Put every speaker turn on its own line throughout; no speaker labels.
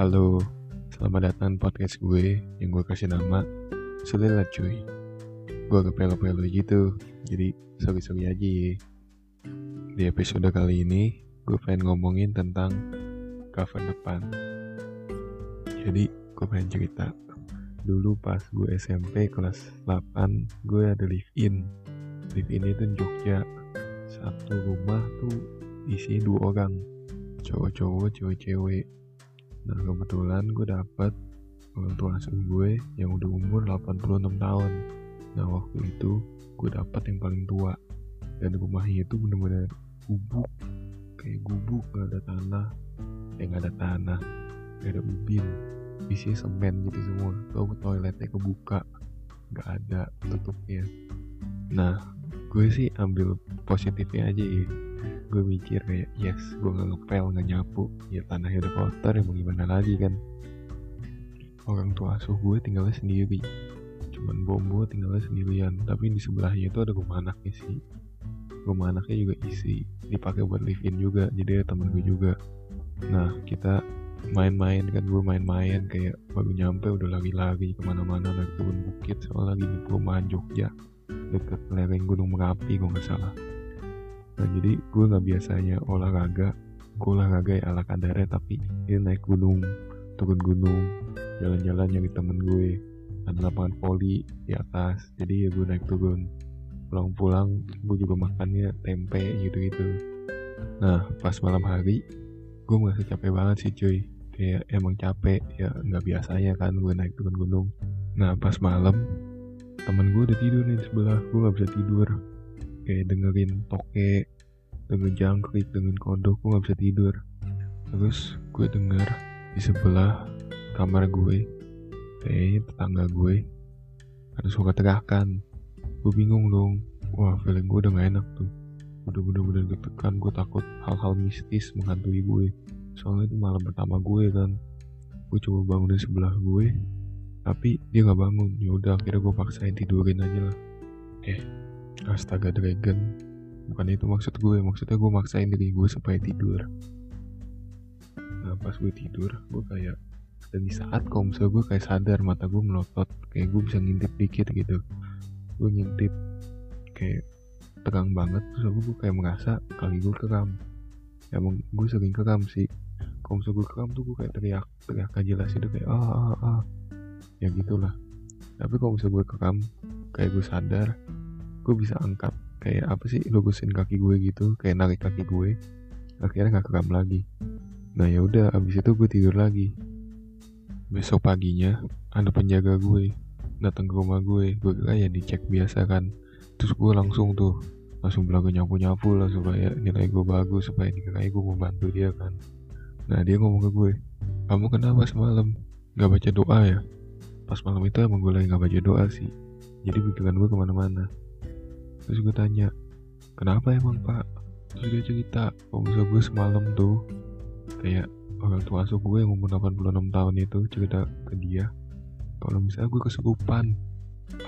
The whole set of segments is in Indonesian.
Halo, selamat datang podcast gue yang gue kasih nama Sulila cuy. Gue agak pelo-pelo gitu, jadi sorry-sorry aja ya. Di episode kali ini, gue pengen ngomongin tentang cover depan. Jadi, gue pengen cerita. Dulu pas gue SMP kelas 8, gue ada live-in Live-in itu Jogja. Satu rumah tuh isinya dua orang. Cowok-cowok, cewek-cewek Nah kebetulan gue dapet orang tua asuh gue yang udah umur 86 tahun. Nah waktu itu gue dapet yang paling tua dan rumahnya itu bener-bener gubuk kayak gubuk gak ada tanah, eh gak ada tanah, gak ada ubin, isinya semen gitu semua. Tau toiletnya kebuka, gak ada tutupnya. Nah gue sih ambil positifnya aja ya gue mikir kayak yes gue gak ngepel gak nyapu. Ya tanahnya udah kotor ya mau gimana lagi kan? Orang tua asuh gue tinggalnya sendiri. Cuman bombo tinggalnya sendirian. Tapi di sebelahnya itu ada rumah anaknya sih. Rumah anaknya juga isi. Dipakai buat live in juga jadi ada temen gue juga. Nah kita main-main kan? Gue main-main kayak baru nyampe udah lagi-lagi ke mana-mana naik turun bukit soalnya lagi di perumahan Jogja. Deket lereng Gunung Merapi gue nggak salah nah jadi gue nggak biasanya olahraga. Gue olahraga ya ala kadarnya tapi ini naik gunung turun gunung jalan-jalan nyari temen gue. Ada lapangan voli di atas jadi ya gue naik turun. Pulang-pulang gue juga makannya tempe gitu-gitu. Nah pas malam hari gue merasa capek banget sih cuy. Kayak emang capek ya nggak biasanya kan gue naik turun gunung. Nah pas malam temen gue udah tidur nih di sebelah. Gue nggak bisa tidur kayak dengerin toke dengan jangkrik dengan kodok gue nggak bisa tidur. Terus gue denger di sebelah kamar gue kayaknya tetangga gue ada suara teriakan. Gue bingung dong wah feeling gue udah gak enak tuh. Udah bener-bener deg-degan gue takut hal-hal mistis menghantui gue. Soalnya itu malam pertama gue kan. Gue coba bangun di sebelah gue tapi dia nggak bangun. Ya udah akhirnya gue paksain tidurin aja lah. Eh astaga dragon. Bukan itu maksud gue maksudnya gue maksain diri gue supaya tidur. Nah pas gue tidur gue kayak dan di saat kalau misalnya gue kayak sadar mata gue melotot kayak gue bisa ngintip dikit gitu. Gue ngintip kayak tegang banget terus gue kayak merasa kali gue keram emang gue sering keram sih. Kalau misalnya gue keram tuh gue kayak teriak teriak aja jelas itu kayak ah ah ah. Ya gitulah. Tapi kalau misalnya gue keram kayak gue sadar gue bisa angkat kayak apa sih lurusin kaki gue gitu kayak narik kaki gue. Akhirnya nggak keram lagi. Nah ya udah abis itu gue tidur lagi. Besok paginya ada penjaga gue datang ke rumah gue. Gue kira ya dicek biasa kan. Terus gue langsung tuh langsung belaga nyapu nyapu lah supaya nilai gue bagus supaya dikira gue mau bantu dia kan. Nah dia ngomong ke gue kamu kenapa semalam nggak baca doa ya? Pas malam itu emang gue lagi nggak baca doa sih. Jadi pikiran gue ke mana-mana terus gue tanya kenapa emang pak? Terus dia cerita kalau misalnya gue semalam tuh kayak orang tua asuh gue yang umur 86 tahun itu cerita ke dia kalau misalnya gue kesurupan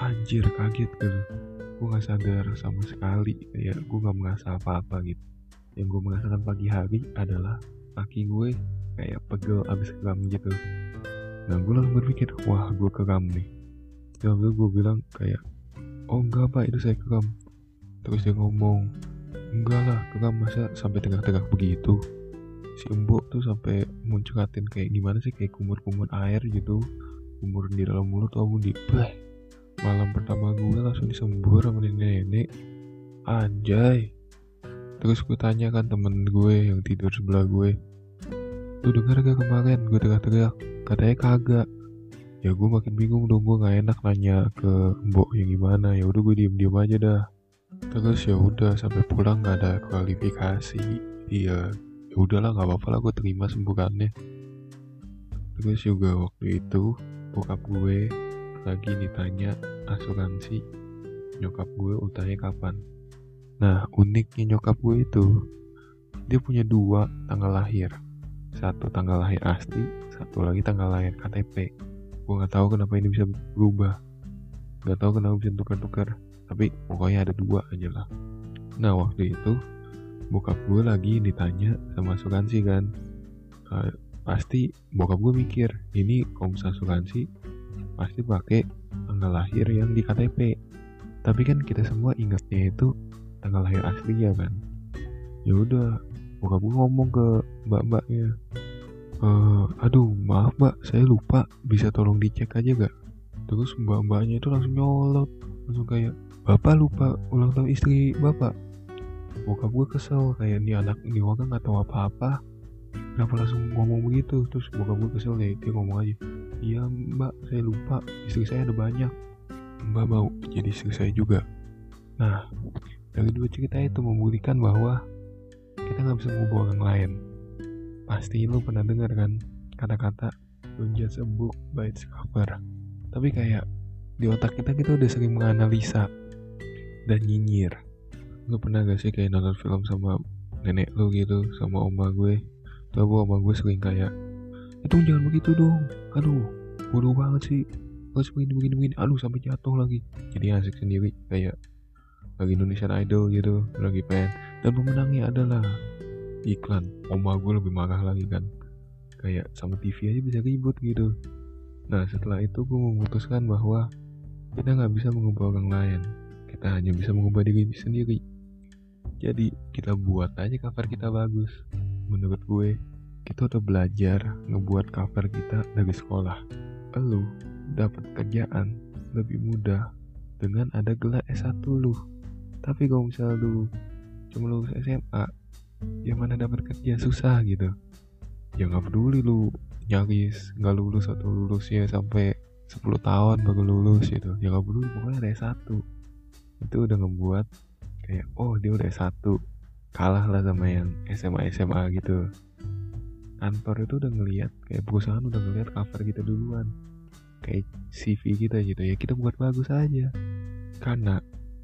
anjir kaget gitu. Gue gak sadar sama sekali kayak gue gak merasa apa-apa gitu. Yang gue merasakan pagi hari adalah kaki gue kayak pegel abis keram gitu. Nah gue langsung berpikir wah gue keram nih. Dan gue bilang kayak oh enggak pak itu saya keram terus dia ngomong enggak lah keram masa sampai tegak-tegak begitu? Si embok tuh sampai munculatin kayak gimana sih kayak kumur-kumur air gitu. Kumur di dalam mulut tau di malam pertama gue langsung disembur sama nenek-nenek. Anjay. Terus gue tanya kan temen gue yang tidur sebelah gue lu dengar gak kemarin gue teriak-teriak katanya kagak. Ya gue makin bingung dong gue nggak enak nanya ke mbok yang gimana. Ya udah gue diem diem aja dah terus ya udah sampai pulang nggak ada kualifikasi. Iya ya udahlah nggak apa-apa lah gue terima sembuhannya terus juga waktu itu bokap gue lagi ditanya asuransi nyokap gue utangnya kapan. Nah uniknya nyokap gue itu dia punya dua tanggal lahir. Satu tanggal lahir asli satu lagi tanggal lahir KTP gue nggak tahu kenapa ini bisa berubah nggak tahu kenapa bisa tukar-tukar. Tapi pokoknya ada dua aja lah. Nah waktu itu bokap gue lagi ditanya sama asuransi kan. Uh, pasti bokap gue mikir ini misalnya asuransi pasti pakai tanggal lahir yang di KTP tapi kan kita semua ingatnya itu tanggal lahir asli ya kan ya udah bokap gue ngomong ke mbak-mbaknya e, aduh maaf mbak saya lupa. Bisa tolong dicek aja gak terus mbak-mbaknya itu langsung nyolot. Langsung kayak bapak lupa ulang tahun istri bapak. Bokap gue kesel kayak ini anak ini orang nggak tahu apa-apa? Kenapa langsung ngomong begitu? Terus bokap gue kesel ya dia ngomong aja iya mbak saya lupa istri saya ada banyak. Mbak mau jadi istri saya juga. Nah dari dua cerita itu membuktikan bahwa kita nggak bisa mengubah orang lain. Pasti lu pernah dengar kan kata-kata don't judge a book by its cover tapi kayak di otak kita kita udah sering menganalisa dan nyinyir. Lu pernah gak sih kayak nonton film sama nenek lu gitu sama oma gue? Tuh oma gue sering kayak itu jangan begitu dong. Aduh bodoh banget sih. Harus begini begini begini. Aduh sampai jatuh lagi. Jadi asik sendiri kayak lagi Indonesian Idol gitu lagi pengen dan pemenangnya adalah iklan. Oma gue lebih marah lagi kan. Kayak sama TV aja bisa ribut gitu nah setelah itu gue memutuskan bahwa kita nggak bisa mengubah orang lain. Kita hanya bisa mengubah diri sendiri. Jadi kita buat aja cover kita bagus. Menurut gue kita udah belajar ngebuat cover kita dari sekolah. Lu dapat kerjaan lebih mudah dengan ada gelar S1 lu. Tapi kalau misalnya lu cuma lulus SMA yang mana dapat kerja? Susah gitu ya nggak peduli lu. Nyaris nggak lulus atau lulusnya sampai 10 tahun baru lulus gitu. Ya nggak peduli pokoknya ada S1 itu udah ngebuat kayak oh dia udah S1 kalah lah sama yang SMA SMA gitu. Kantor itu udah ngelihat kayak perusahaan udah ngelihat cover kita duluan. Kayak CV kita gitu. Ya kita buat bagus aja. Karena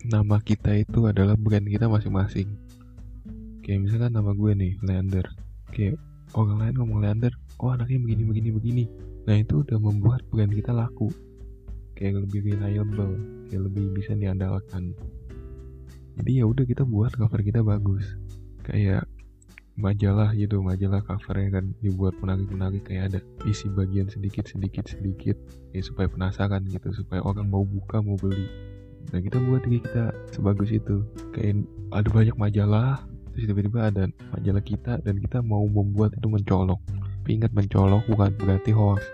nama kita itu adalah brand kita masing-masing. Kayak misalkan nama gue nih Leander. Kayak orang lain ngomong Leander oh anaknya begini begini begini. Nah itu udah membuat brand kita laku. Kayak lebih reliable kayak lebih bisa diandalkan. Jadi ya udah kita buat cover kita bagus. Kayak majalah gitu majalah covernya kan dibuat menarik-menarik kayak ada isi bagian sedikit sedikit sedikit ya supaya penasaran gitu supaya orang mau buka mau beli. Nah kita buat diri kita sebagus itu. Kayak ada banyak majalah terus tiba-tiba ada majalah kita dan kita mau membuat itu mencolok. Tapi ingat mencolok bukan berarti hoax.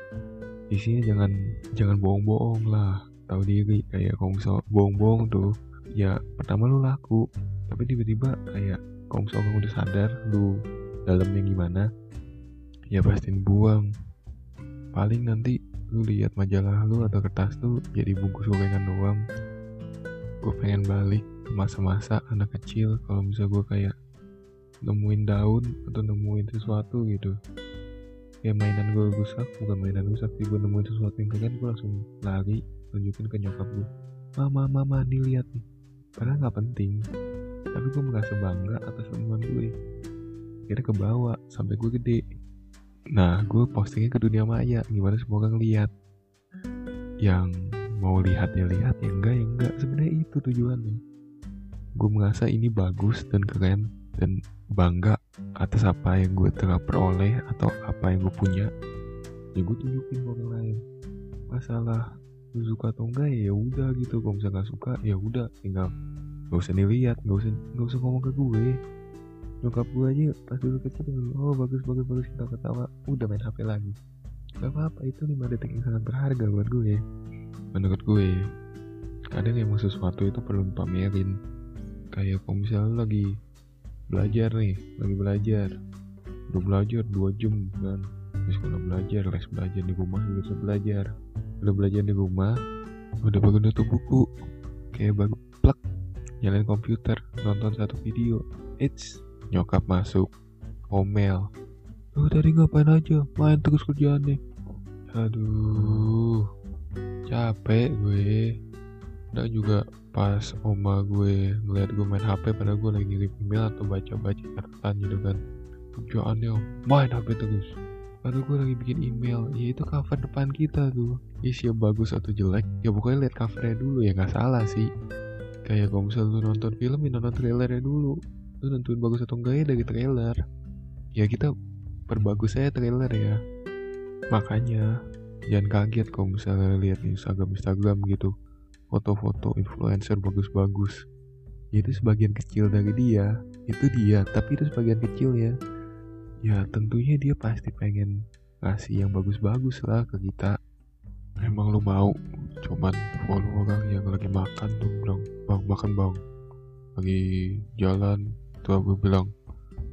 Isinya jangan jangan bohong-bohong lah. Tahu diri kayak kalau misal bohong-bohong tuh ya pertama lu laku. Tapi tiba-tiba kayak kalau misalnya kamu udah sadar lu dalamnya gimana ya pastiin buang. Paling nanti lu lihat majalah lu atau kertas tuh jadi bungkus gorengan doang. Gue pengen balik ke masa-masa anak kecil. Kalau misalnya gue kayak nemuin daun atau nemuin sesuatu gitu. Ya mainan gue rusak bukan mainan rusak sih gue nemuin sesuatu yang keren gue langsung lari tunjukin ke nyokap gue mama mama nih lihat nih. Padahal nggak penting. Tapi gue merasa bangga atas temuan gue akhirnya ke bawah sampai gue gede. Nah gue postingnya ke dunia maya gimana semua orang lihat yang mau lihat ya lihat ya enggak ya enggak. Sebenarnya itu tujuannya. Gue merasa ini bagus dan keren dan bangga atas apa yang gue telah peroleh atau apa yang gue punya. Ya gue tunjukin ke orang lain. Masalah lu suka atau enggak ya udah gitu. Kalau misalnya gak suka ya udah. Tinggal gak usah dilihat gak usah gak usah ngomong ke gue. Nyokap gue aja pas dulu kecil oh bagus bagus bagus kita ketawa. Udah main hp lagi. Gak apa apa itu lima detik yang sangat berharga buat gue. Menurut gue kadang emang sesuatu itu perlu dipamerin. Kayak kalau misalnya lagi belajar nih lagi belajar. Udah belajar dua jam kan? Terus kalau belajar les belajar di rumah juga bisa belajar. Udah belajar di rumah udah baru nutup buku. Kayak baru plek nyalain komputer nonton satu video. It's nyokap masuk omel lu tadi ngapain aja? Main terus kerjaannya. Aduh capek gue dan juga pas oma gue ngeliat gue main HP padahal gue lagi ngirim email atau baca-baca catatan gitu kan. Kerjaannya main HP terus. Padahal gue lagi bikin email. Ya itu cover depan kita tuh. Isi yang bagus atau jelek Ya pokoknya lihat covernya dulu ya nggak salah sih. Kayak kalau misalnya lu nonton film ya nonton trailernya dulu. Lu nentuin bagus atau enggak ya dari trailer. Ya kita perbagus saya trailer ya. Makanya jangan kaget kalau misalnya lihat Instagram Instagram gitu foto-foto influencer bagus-bagus. Itu sebagian kecil dari dia. Itu dia tapi itu sebagian kecil ya ya tentunya dia pasti pengen ngasih yang bagus-bagus lah ke kita. Emang lu mau cuman follow orang yang lagi makan tuh bilang bang makan bang. Lagi jalan tuh aku bilang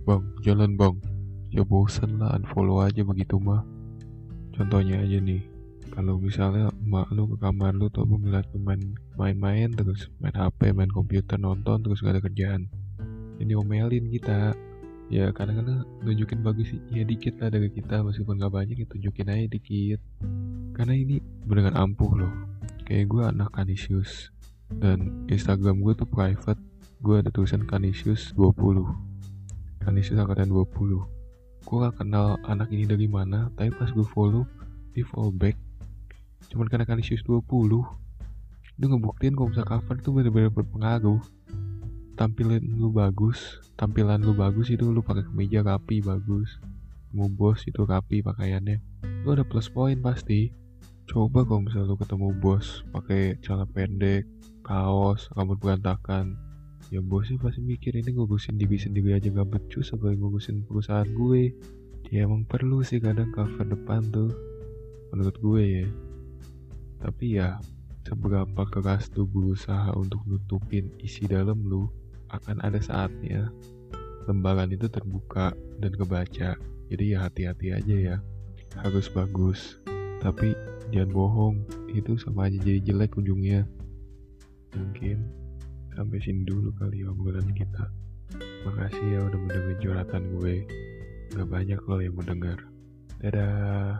bang jalan bang. Ya bosen lah unfollow aja begitu mah. Contohnya aja nih kalau misalnya emak lu ke kamar lu tuh ngeliat main main-main terus main HP main komputer nonton terus gak ada kerjaan. Ini omelin kita. Ya kadang-kadang nunjukin bagus ya dikit lah dari kita meskipun gak banyak ya tunjukin aja dikit. Karena ini beneran ampuh loh. Kayak gue anak Canisius. Dan Instagram gue tuh private. Gue ada tulisan Canisius 20 Kanisius angkatan 20 gue gak kenal anak ini dari mana tapi pas gue follow di follow back cuman karena Kanisius 20 itu ngebuktiin kalau bisa cover tuh bener-bener berpengaruh. Tampilan lu bagus tampilan lu bagus itu lu pakai kemeja rapi bagus. Mau bos itu rapi pakaiannya. Lu ada plus poin pasti. Coba kalau misalnya lu ketemu bos pakai celana pendek kaos rambut berantakan. Ya bos sih pasti mikir ini ngurusin diri sendiri aja gak becus apa ngurusin perusahaan gue? Ya emang perlu sih kadang cover depan tuh. Menurut gue ya tapi ya seberapa keras tuh berusaha untuk nutupin isi dalam lu akan ada saatnya lembaran itu terbuka dan kebaca. Jadi ya hati-hati aja ya. Harus bagus. Tapi jangan bohong itu sama aja jadi jelek ujungnya. Mungkin sampai sini dulu kali obrolan kita. Makasih ya udah mendengar curhatan gue. Gak banyak loh yang mendengar. Dadah